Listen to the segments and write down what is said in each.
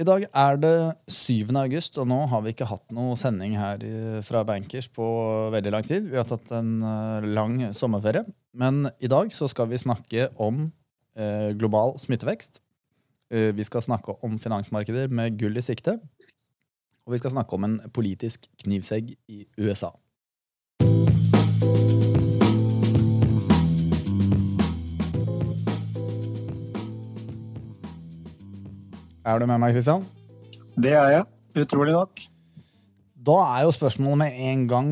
I dag er det 7. august, og nå har vi ikke hatt noe sending her fra Bankers på veldig lang tid. Vi har tatt en eh, lang sommerferie. Men i dag så skal vi snakke om eh, global smittevekst. Eh, vi skal snakke om finansmarkeder med gull i sikte. Og vi skal snakke om en politisk knivsegg i USA. Er du med meg, Kristian? Det er jeg. Utrolig nok. Da er jo spørsmålet med en gang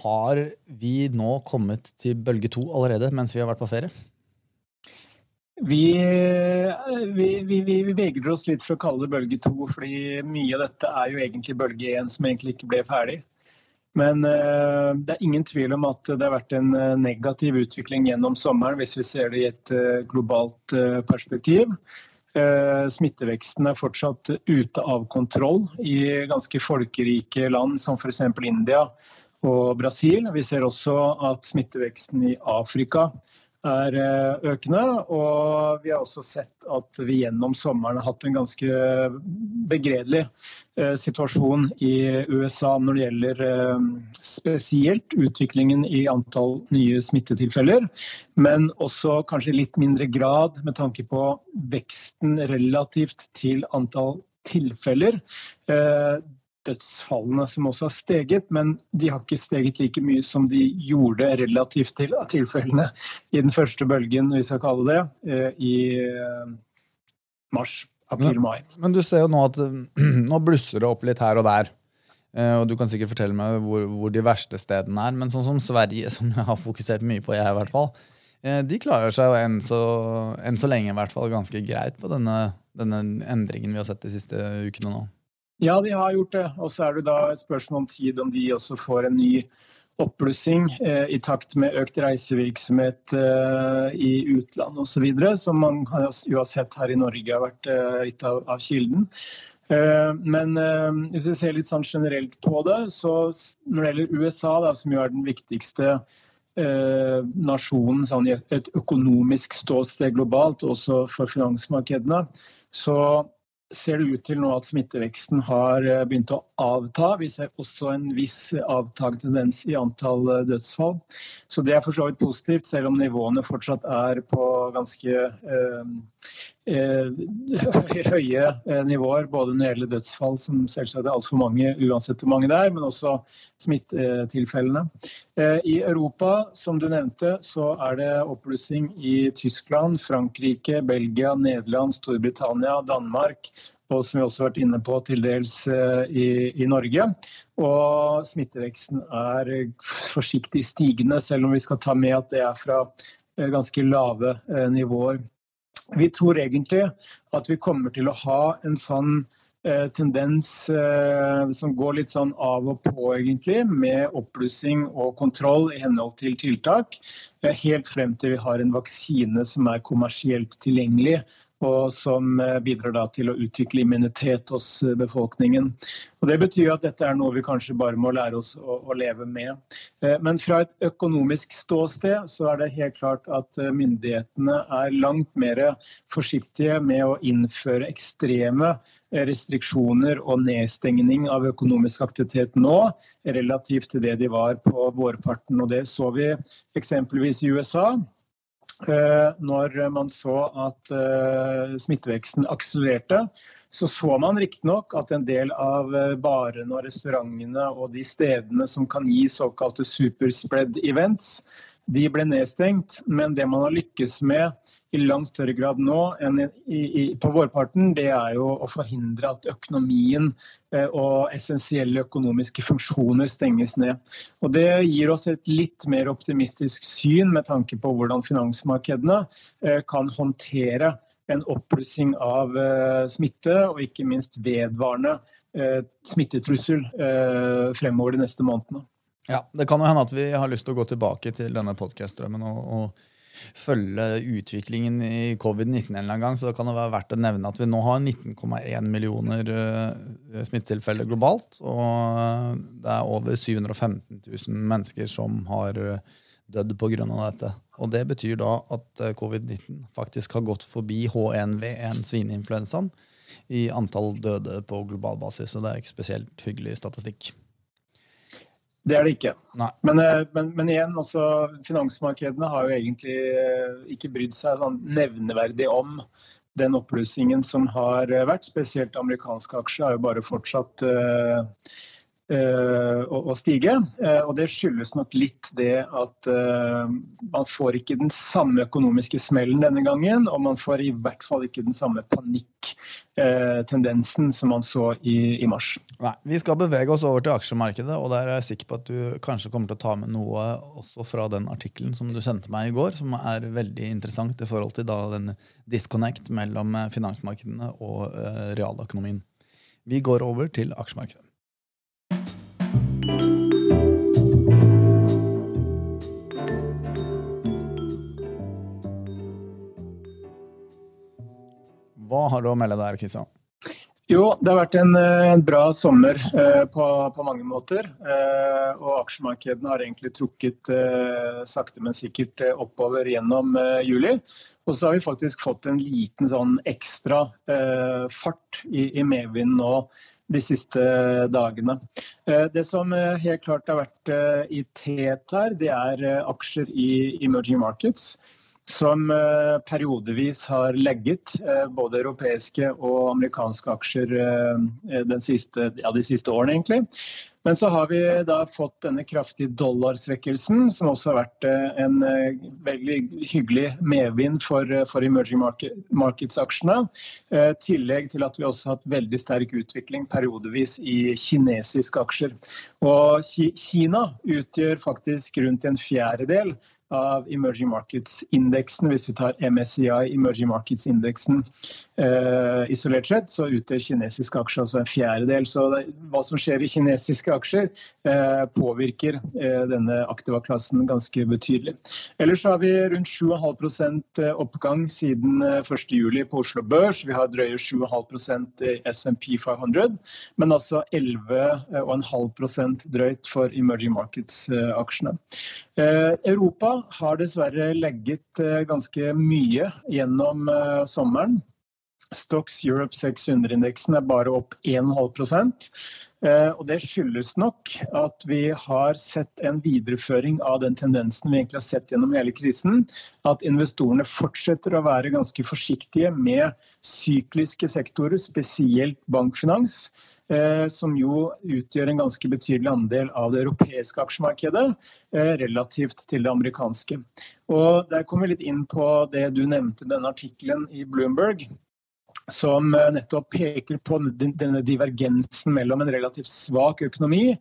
Har vi nå kommet til bølge to allerede mens vi har vært på ferie? Vi, vi, vi, vi, vegrer oss litt for å kalle det bølge to, fordi mye av dette er jo egentlig bølge én som egentlig ikke ble ferdig. Men uh, det er ingen tvil om at det har vært en uh, negativ utvikling gjennom sommeren, hvis vi ser det i et uh, globalt perspektiv. Eh, smitteveksten er fortsatt ute av kontroll i ganske folkerike land som f.eks. India og Brasil. Vi ser også at smitteveksten i Afrika er eh, økende. Og vi har også sett at vi gjennom sommeren har hatt en ganske begredelig eh, situasjon i USA når det gjelder eh, spesielt utviklingen i antall nye smittetilfeller. Men også kanskje i litt mindre grad med tanke på veksten relativt til antall tilfeller dødsfallene som også har steget, men de har ikke steget like mye som de gjorde relativt til tilfellene i den første bølgen, hvis jeg kaller det, eh, i eh, mars, april, mai. Men, men du ser jo nå at nå blusser det opp litt her og der. Eh, og du kan sikkert fortelle meg hvor, hvor de verste stedene er. Men sånn som Sverige, som jeg har fokusert mye på, jeg i hvert fall, de klarer seg jo enn så, enn så lenge i hvert fall ganske greit på denne, denne endringen vi har sett de siste ukene nå. Ja, de har gjort det. Og så er det da et spørsmål om tid om de også får en ny oppblussing eh, i takt med økt reisevirksomhet eh, i utlandet osv., som man jo har sett her i Norge har vært eh, litt av, av kilden. Eh, men eh, hvis vi ser litt sånn generelt på det, så når det gjelder USA, da, som jo er den viktigste eh, nasjonen sånn i et økonomisk ståsted globalt, også for finansmarkedene, så ser det ut til nå at smitteveksten har eh, begynt å avta. Vi ser også en viss avtagende tendens i antall eh, dødsfall. Så det er for så vidt positivt, selv om nivåene fortsatt er på ganske eh, Eh, høye eh, nivåer, både når det gjelder dødsfall, som selvsagt er altfor mange uansett hvor mange det er, men også smittetilfellene. I Europa, som du nevnte, så er det oppblussing i Tyskland, Frankrike, Belgia, Nederland, Storbritannia, Danmark. Og som vi også har vært inne på til dels i, i Norge. Og smitteveksten er forsiktig stigende, selv om vi skal ta med at det er fra ganske lave nivåer. Vi tror egentlig at vi kommer til å ha en sånn eh, tendens eh, som går litt sånn av og på, egentlig, med oppblussing og kontroll i henhold til tiltak, eh, helt frem til vi har en vaksine som er kommersielt tilgjengelig og som eh, bidrar til å utvikle immunitet hos eh, befolkningen. Og det betyr at dette er noe vi kanskje bare må lære oss å, å, leve med. Eh, men fra et økonomisk ståsted så er det helt klart at myndighetene er langt mer forsiktige med å innføre ekstreme restriksjoner og nedstengning av økonomisk aktivitet nå, relativt til det de var på vårparten. Og det så vi eksempelvis i USA. Eh, når man så at eh, smitteveksten akselererte, så så man riktignok at en del av eh, barene og restaurantene og de stedene som kan gi såkalte superspread events, de ble nedstengt. Men det man har lykkes med i langt større grad nå enn i, i, på vårparten, det er jo å forhindre at økonomien eh, og essensielle økonomiske funksjoner stenges ned. Og Det gir oss et litt mer optimistisk syn med tanke på hvordan finansmarkedene eh, kan håndtere en oppblussing av eh, smitte, og ikke minst vedvarende smittetrussel fremover de neste månedene. Ja, Det kan jo hende at vi har lyst til å gå tilbake til denne podkast-drømmen og, og følge utviklingen i covid-19 en eller annen gang, så det kan jo være verdt å nevne at vi nå har 19,1 millioner uh, smittetilfeller globalt. Og det er over 715 000 mennesker som har uh, dødd pga. dette. Og det betyr da at uh, covid-19 faktisk har gått forbi H1V1, svineinfluensaen. i antall døde på global basis. Så det er ikke spesielt hyggelig statistikk. Det er det ikke. Men, eh, men, men igjen, altså, finansmarkedene har jo egentlig eh, ikke brydd seg sånn nevneverdig om den oppblussingen som har vært. Spesielt amerikanske aksjer har jo bare fortsatt uh, Eh, å, stige. Eh, og det skyldes nok litt det at eh, man får ikke den samme økonomiske smellen denne gangen, og man får i hvert fall ikke den samme panikktendensen som man så i, i, mars. Nei, Vi skal bevege oss over til aksjemarkedet, og der er jeg sikker på at du kanskje kommer til å ta med noe også fra den artikkelen som du sendte meg i går, som er veldig interessant i forhold til da den disconnect mellom finansmarkedene og realøkonomien. Vi går over til aksjemarkedet. Hva har du å melde der, Kristian? Jo, det har vært en, eh, en bra sommer eh, på, på, mange måter. Eh, og aksjemarkedene har egentlig trukket eh, sakte, men sikkert eh, oppover gjennom eh, juli. Og så har vi faktisk fått en liten sånn ekstra fart i, i medvinden nå de siste dagene. Det som helt klart har vært i tet her, det er aksjer i emerging markets som eh, periodevis har legget eh, både europeiske og amerikanske aksjer eh, siste, ja, de siste årene, egentlig. Men så har vi da fått denne kraftige dollarsvekkelsen, som også har vært en veldig hyggelig medvind for, for emerging markets-aksjene. I tillegg til at vi også har hatt veldig sterk utvikling periodevis i kinesiske aksjer. Og Kina utgjør faktisk rundt en fjerdedel av emerging markets-indeksen, hvis vi tar MSCI emerging markets-indeksen uh, isolert sett, så utgjør kinesiske aksjer altså en fjerdedel. Så det, hva som skjer i kinesiske aksjer, uh, påvirker uh, denne aktiva-klassen ganske betydelig. Ellers har vi rundt 7,5% oppgang siden 1.7 på Oslo Børs. Vi har drøye 7,5% i SMP 500, men altså 11,5% drøyt for emerging markets-aksjene. Europa har dessverre legget eh, ganske mye gjennom eh, sommeren. Stocks Europe 600-indeksen er bare opp 1,5 eh, og Det skyldes nok at vi har sett en videreføring av den tendensen vi egentlig har sett gjennom hele krisen. At investorene fortsetter å være ganske forsiktige med sykliske sektorer, spesielt bankfinans. Eh, som jo utgjør en ganske betydelig andel av det europeiske aksjemarkedet eh, relativt til det amerikanske. Og Der kommer vi litt inn på det du nevnte, denne artikkelen i Bloomberg som eh, nettopp peker på denne divergensen mellom en relativt svak økonomi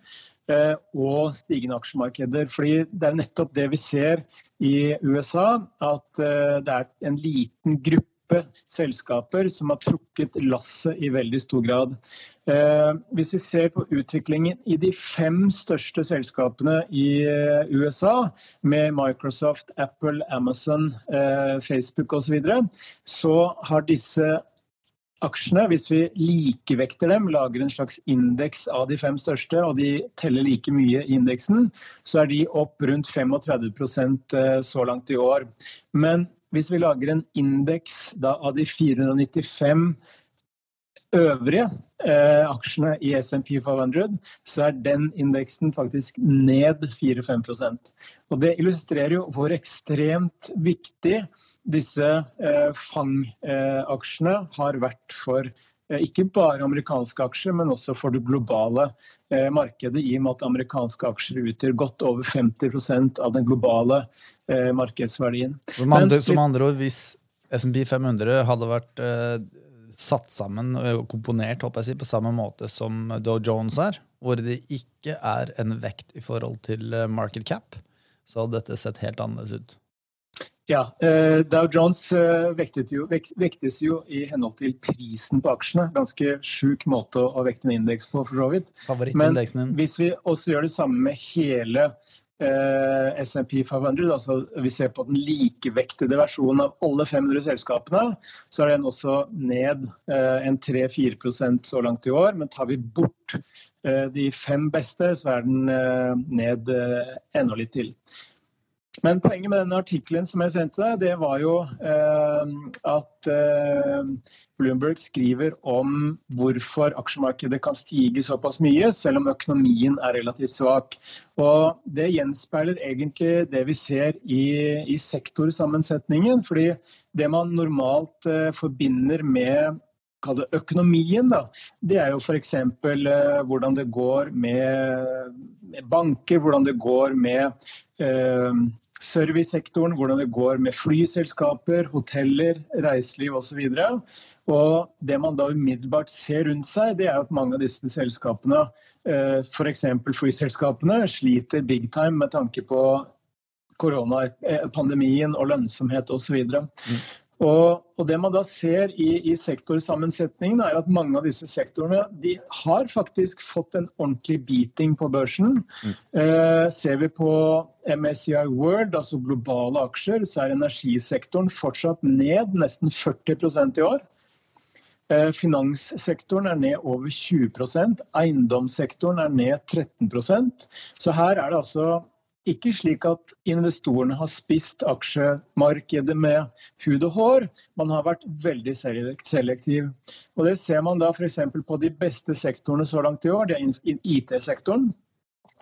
og stigende aksjemarkeder. Fordi Det er nettopp det vi ser i USA, at det er en liten gruppe selskaper som har trukket lasset i veldig stor grad. Eh, hvis vi ser på utviklingen i de fem største selskapene i eh, USA, med Microsoft, Apple, Amazon, eh, Facebook osv., så, videre, så har disse aksjene, hvis vi likevekter dem, lager en slags indeks av de fem største, og de teller like mye i indeksen, så er de opp rundt 35% så langt i år. Men hvis vi lager en indeks av de 495 øvrige eh, aksjene i SMP 500, så er den indeksen faktisk ned 4-5% Og Det illustrerer jo hvor ekstremt viktig disse eh, FANG-aksjene eh, har vært for Eh, ikke bare amerikanske aksjer, men også for det globale eh, markedet, i og med at amerikanske aksjer utgjør godt over 50% av den globale eh, markedsverdien. Som andre, som andre ord, hvis SMP 500 hadde vært satt sammen og komponert si, på samme måte som Dow Jones er, hvor det ikke er en vekt i forhold til market cap, så hadde dette sett helt annerledes ut. Ja, uh, Dow Jones uh, jo, vekt, vektes jo i henhold til prisen på aksjene. Ganske sjuk måte å, vekte en indeks på, for så vidt. Men hvis vi også gjør det samme med hele eh, SMP 500, altså vi ser på den likevektede versjonen av alle 500 selskapene, så er den også ned en 3-4% så langt i år. Men tar vi bort de fem beste, så er den ned enda litt til. Men poenget med denne artikkelen som jeg sendte, deg, det var jo eh, at eh, Bloomberg skriver om hvorfor aksjemarkedet kan stige såpass mye, selv om økonomien er relativt svak. Og Det gjenspeiler egentlig det vi ser i, i sektorsammensetningen. fordi det man normalt eh, forbinder med økonomien, da, det er jo f.eks. Eh, hvordan det går med, med, banker, hvordan det går med eh, servicesektoren, hvordan det går med flyselskaper, hoteller, reiseliv osv. Og det man da umiddelbart ser rundt seg, det er at mange av disse selskapene, eh, f.eks. flyselskapene, sliter big time med tanke på koronapandemien og lønnsomhet osv. Mm. Og, og, Det man da ser i, i sektorsammensetningen, er at mange av disse sektorene de har faktisk fått en ordentlig beating på børsen. Mm. Eh, ser vi på MSCI World, altså globale aksjer, så er energisektoren fortsatt ned nesten 40% i år. Eh, finanssektoren er ned over 20% eiendomssektoren er ned 13% Så her er det altså ikke slik at investorene har spist aksjemarkedet med hud og hår. Man har vært veldig selektiv. Og Det ser man da f.eks. på de beste sektorene så langt i år. Det er IT-sektoren.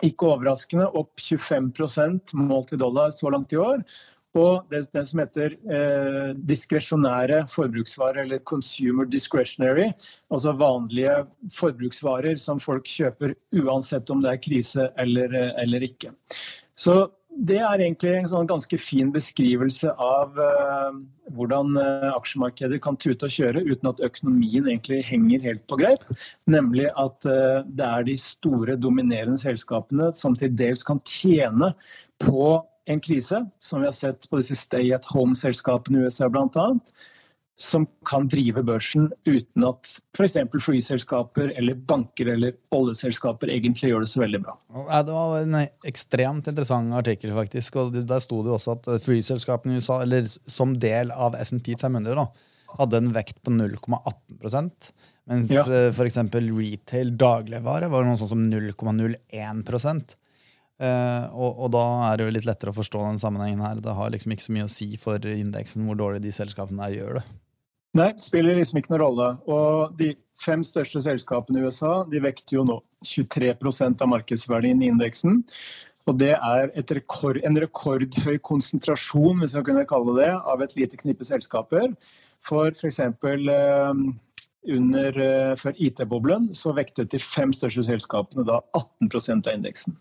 Ikke overraskende opp 25 målt i dollar så langt i år. Og det, det som heter eh, diskresjonære forbruksvarer, eller consumer discretionary, altså vanlige forbruksvarer som folk kjøper uansett om det er krise eller, eller ikke. Så det er egentlig en sånn ganske fin beskrivelse av uh, hvordan uh, aksjemarkedet kan tute og kjøre uten at økonomien egentlig henger helt på greip. Nemlig at uh, det er de store, dominerende selskapene som til dels kan tjene på en krise, som vi har sett på disse stay at home-selskapene i USA bl.a som kan drive børsen uten at f.eks. flyselskaper eller banker eller oljeselskaper egentlig gjør det så veldig bra. Det var en ekstremt interessant artikkel, faktisk. og Der sto det også at flyselskapene i USA, eller som del av SNP 500, da, hadde en vekt på 0,18 mens ja. Eh, f.eks. retail dagligvare var noe sånn som 0,01 Uh, og, og, da er det jo litt lettere å forstå den sammenhengen her. Det har liksom ikke så mye å si for indeksen hvor dårlig de selskapene er gjør det. Nei, det spiller liksom ikke noen rolle. Og de fem største selskapene i USA de vekter jo nå 23% av markedsverdien i indeksen. Og det er rekord, en rekordhøy konsentrasjon hvis jeg kunne kalle det, av et lite knippe selskaper. For f.eks. Eh, under eh, før IT-boblen så vektet de fem største selskapene da 18% av indeksen.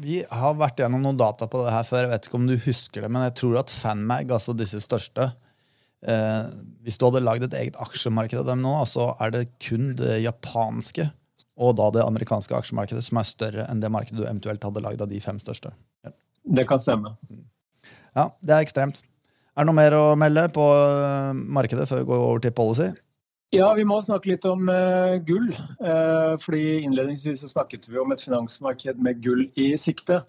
Vi har vært gjennom noen data på det her før. Jeg vet ikke om du husker det, men jeg tror at FanMag, altså disse største, eh, Hvis du hadde lagd et eget aksjemarked av dem nå, så er det kun det japanske og da det amerikanske aksjemarkedet som er større enn det markedet du eventuelt hadde lagd av de fem største. Ja. Det kan stemme. Ja, det er ekstremt. Er det noe mer å melde på eh, markedet før vi går over til policy? Ja, vi må snakke litt om uh, gull. Uh, fordi Innledningsvis så snakket vi om et finansmarked med gull i sikte.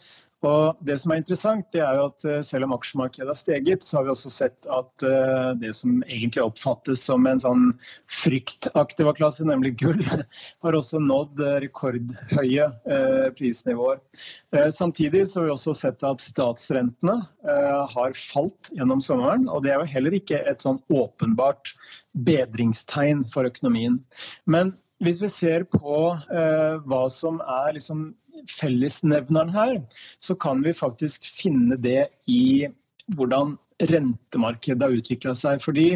Og det som er interessant, det er jo at eh, selv om aksjemarkedet har steget, så har vi også sett at eh, det som egentlig oppfattes som en sånn fryktaktiva klasse, nemlig gull, har også nådd eh, rekordhøye prisnivåer. Samtidig så har vi også sett at statsrentene har falt gjennom sommeren. Og det er jo heller ikke et sånn åpenbart bedringstegn for økonomien. Men hvis vi ser på hva som er liksom fellesnevneren her, så kan vi faktisk finne det i hvordan rentemarkedet har utvikla seg. Fordi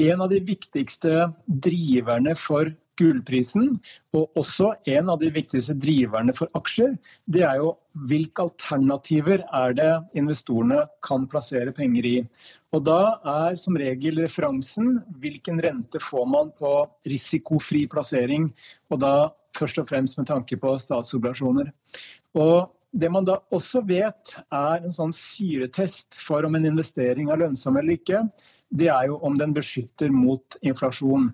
en av de viktigste driverne for gullprisen, og også en av de viktigste driverne for aksjer, det er jo hvilke alternativer er det investorene kan plassere penger i. Og Da er som regel referansen hvilken rente får man på risikofri plassering. Og da først og fremst med tanke på statsobligasjoner. Og det man da også vet er en sånn syretest for om en investering er lønnsom eller ikke, det er jo om den beskytter mot inflasjon.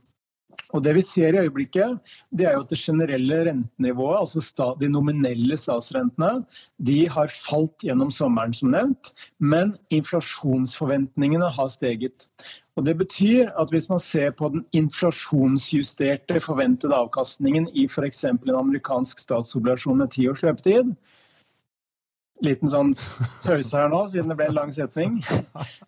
Og Det vi ser i øyeblikket, det er jo at det generelle rentenivået, altså de nominelle statsrentene, de har falt gjennom sommeren, som nevnt. Men inflasjonsforventningene har steget. Og Det betyr at hvis man ser på den inflasjonsjusterte forventede avkastningen i f.eks. en amerikansk statsobligasjon med ti års løpetid, liten sånn pause her nå, siden det ble en lang setning,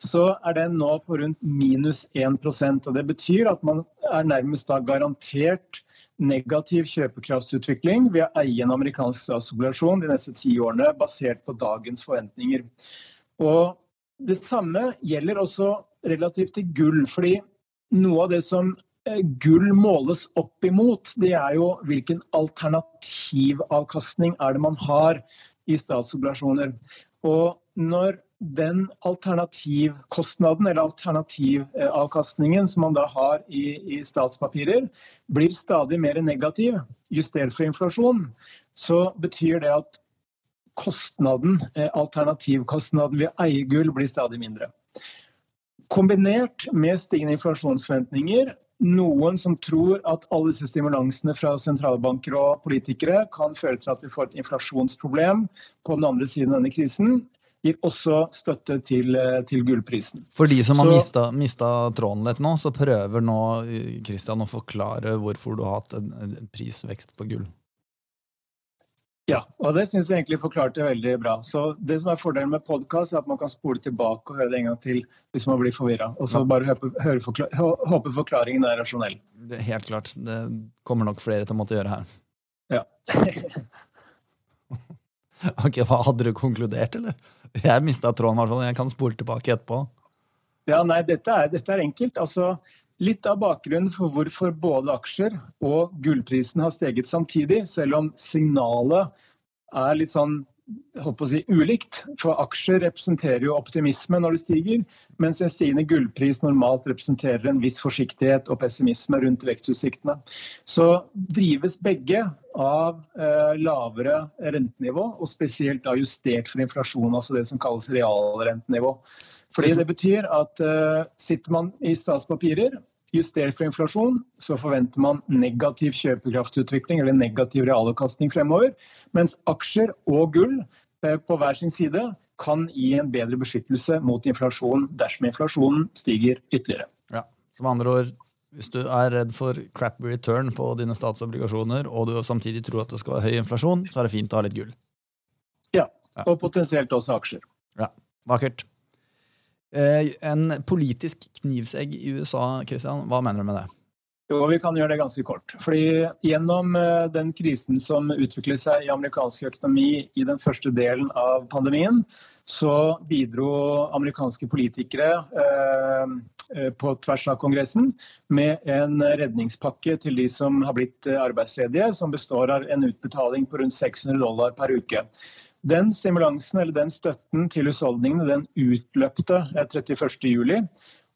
så er den nå på rundt minus 1% og Det betyr at man er nærmest da garantert negativ kjøpekraftsutvikling ved å eie en amerikansk statsobligasjon de neste ti årene, basert på dagens forventninger. Og Det samme gjelder også relativt til gull. fordi noe av det som eh, gull måles opp imot, det er jo hvilken alternativavkastning er det man har i statsobligasjoner. Og når den alternativkostnaden eller alternativavkastningen som man da har i, i, statspapirer, blir stadig mer negativ, justert for inflasjon, så betyr det at kostnaden, eh, alternativkostnaden ved eiegull blir stadig mindre. Kombinert med stigende inflasjonsforventninger noen som tror at alle disse stimulansene fra sentralbanker og politikere kan føre til at vi får et inflasjonsproblem på den andre siden av denne krisen, gir også støtte til, eh, til gullprisen. For de som har mista, mista, tråden litt nå, så prøver nå Christian å forklare hvorfor du har hatt en, en prisvekst på gull. Ja, og det syns jeg egentlig forklarte veldig bra. Så Det som er fordelen med podkast, er at man kan spole tilbake og høre det en gang til hvis man blir forvirra. Og så bare håpe, forklar håpe, forklaringen er rasjonell. Helt klart. Det kommer nok flere til å måtte gjøre her. Ja. ok, hva Hadde du konkludert, eller? Jeg mista tråden, i hvert fall. Jeg kan spole tilbake etterpå. Ja, nei, dette er, dette er enkelt. Altså, Litt av bakgrunnen for hvorfor både aksjer og gullprisen har steget samtidig, selv om signalet er litt sånn holdt på å si, ulikt. For aksjer representerer jo optimisme når det stiger, mens en stigende gullpris normalt representerer en viss forsiktighet og pessimisme rundt vekstutsiktene. Så drives begge av eh, lavere rentenivå, og spesielt da justert for inflasjon, altså det som kalles realrentenivå. Fordi Det betyr at uh, sitter man i statspapirer, justert for inflasjon, så forventer man negativ kjøpekraftutvikling eller negativ realavkastning fremover. Mens aksjer og gull uh, på hver sin side kan gi en bedre beskyttelse mot inflasjon dersom inflasjonen stiger ytterligere. Ja, Som andre ord, hvis du er redd for crappy return på dine statsobligasjoner, og du samtidig tror at det skal være høy inflasjon, så er det fint å ha litt gull. Ja, og potensielt også aksjer. Ja, Vakkert. Eh, en politisk knivsegg i USA, Christian, hva mener du med det? Jo, Vi kan gjøre det ganske kort. Fordi Gjennom eh, den krisen som utviklet seg i amerikansk økonomi i den første delen av pandemien, så bidro amerikanske politikere eh, på tvers av Kongressen med en redningspakke til de som har blitt arbeidsledige, som består av en utbetaling på rundt 600 dollar per uke. Den stimulansen eller den støtten til husholdningene den utløpte 31.07. Eh,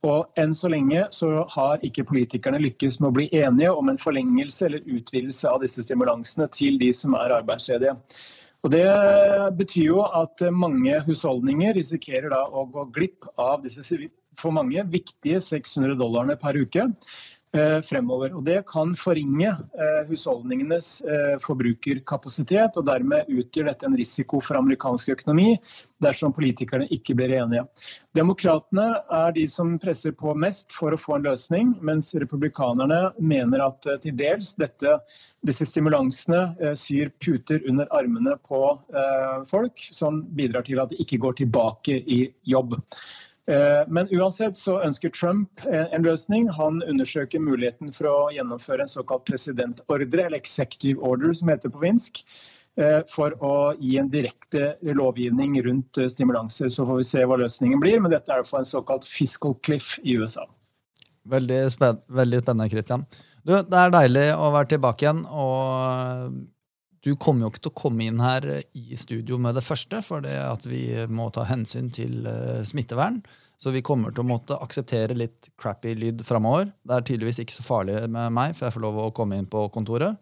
og enn så lenge så har ikke politikerne lykkes med å bli enige om en forlengelse eller utvidelse av disse stimulansene til de som er arbeidsledige. Og Det betyr jo at mange husholdninger risikerer da å gå glipp av disse for mange viktige 600 dollarene per uke. Eh, fremover. Og Det kan forringe eh, husholdningenes eh, forbrukerkapasitet, og dermed utgjør dette en risiko for amerikansk økonomi dersom politikerne ikke blir enige. Demokratene er de som presser på mest for å få en løsning, mens republikanerne mener at til dels dette, disse stimulansene syr puter under armene på folk, som bidrar til at de ikke går tilbake i jobb. Eh, men uansett så ønsker Trump en løsning. Han undersøker muligheten for å gjennomføre en såkalt presidentordre, eller executive order som heter på finsk, eh, for å gi en direkte lovgivning rundt eh, stimulanser. Så får vi se hva løsningen blir, men dette er for en såkalt fiscal cliff i USA. Veldig, veldig spennende, Christian. Du, det er deilig å være tilbake igjen. og du kommer jo ikke til å komme inn her i studio med det første, for det at vi må ta hensyn til uh, smittevern. Så vi kommer til å måtte akseptere litt crappy lyd framover. Det er tydeligvis ikke så farlig med meg, for jeg får lov å komme inn på kontoret.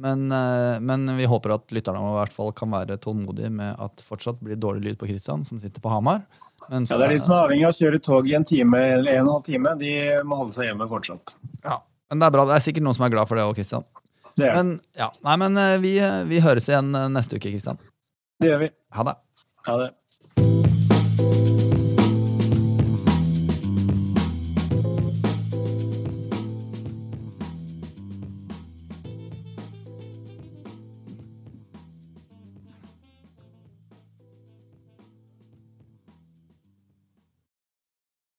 Men, uh, men vi håper at lytterne i hvert fall kan være tålmodige med at fortsatt blir dårlig lyd på Kristian, som sitter på Hamar. Men, ja, det er de som er avhengig av å kjøre tog i en time eller en og en halv time. De må holde seg hjemme fortsatt. Ja, Men det er bra. Det er sikkert noen som er glad for det òg, Kristian. Det gjør Men, ja, nei, men eh, vi, vi høres igjen eh, neste uke, Kristian. Det gjør vi. Ha det. Ha det.